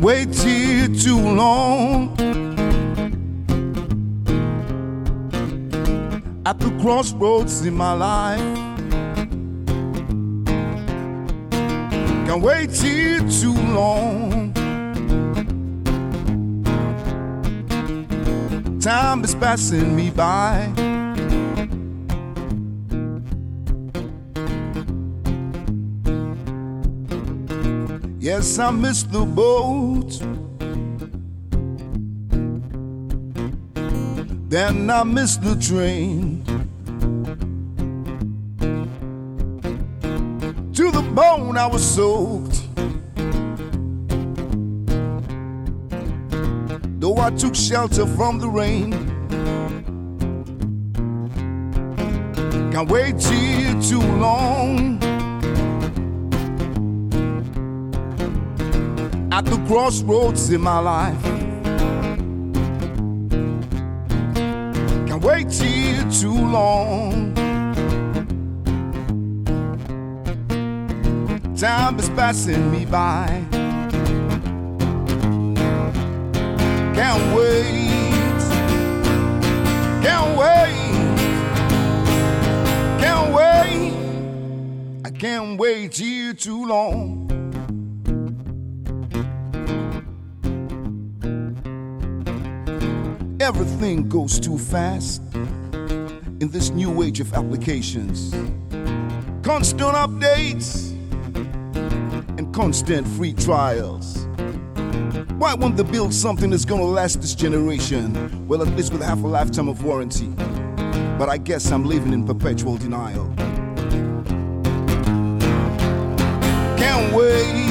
Can't wait here too long. At the crossroads in my life. Can't wait here too long. Time is passing me by. Yes, I miss the boat. Then I miss the train. To the bone, I was soaked. Though I took shelter from the rain. Can't wait here too long. At the crossroads in my life. Can't wait here too long. Time is passing me by. Can't wait. Can't wait. Can't wait. I can't wait here too long. Everything goes too fast in this new age of applications. Constant updates and constant free trials. Why won't they build something that's gonna last this generation? Well, at least with half a lifetime of warranty. But I guess I'm living in perpetual denial. Can't wait.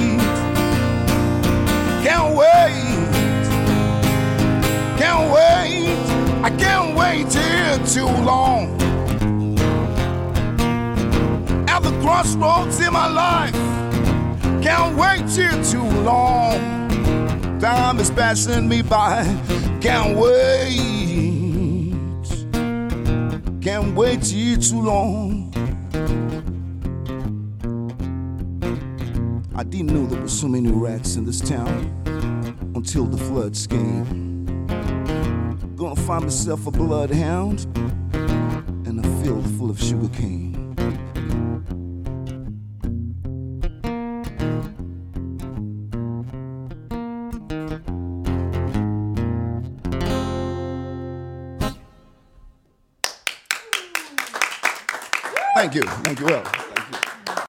Crossroads in my life, can't wait here too long. Time is passing me by, can't wait, can't wait here too long. I didn't know there were so many rats in this town until the floods came. Gonna find myself a bloodhound and a field full of sugar cane. Thank you. Thank you. Well.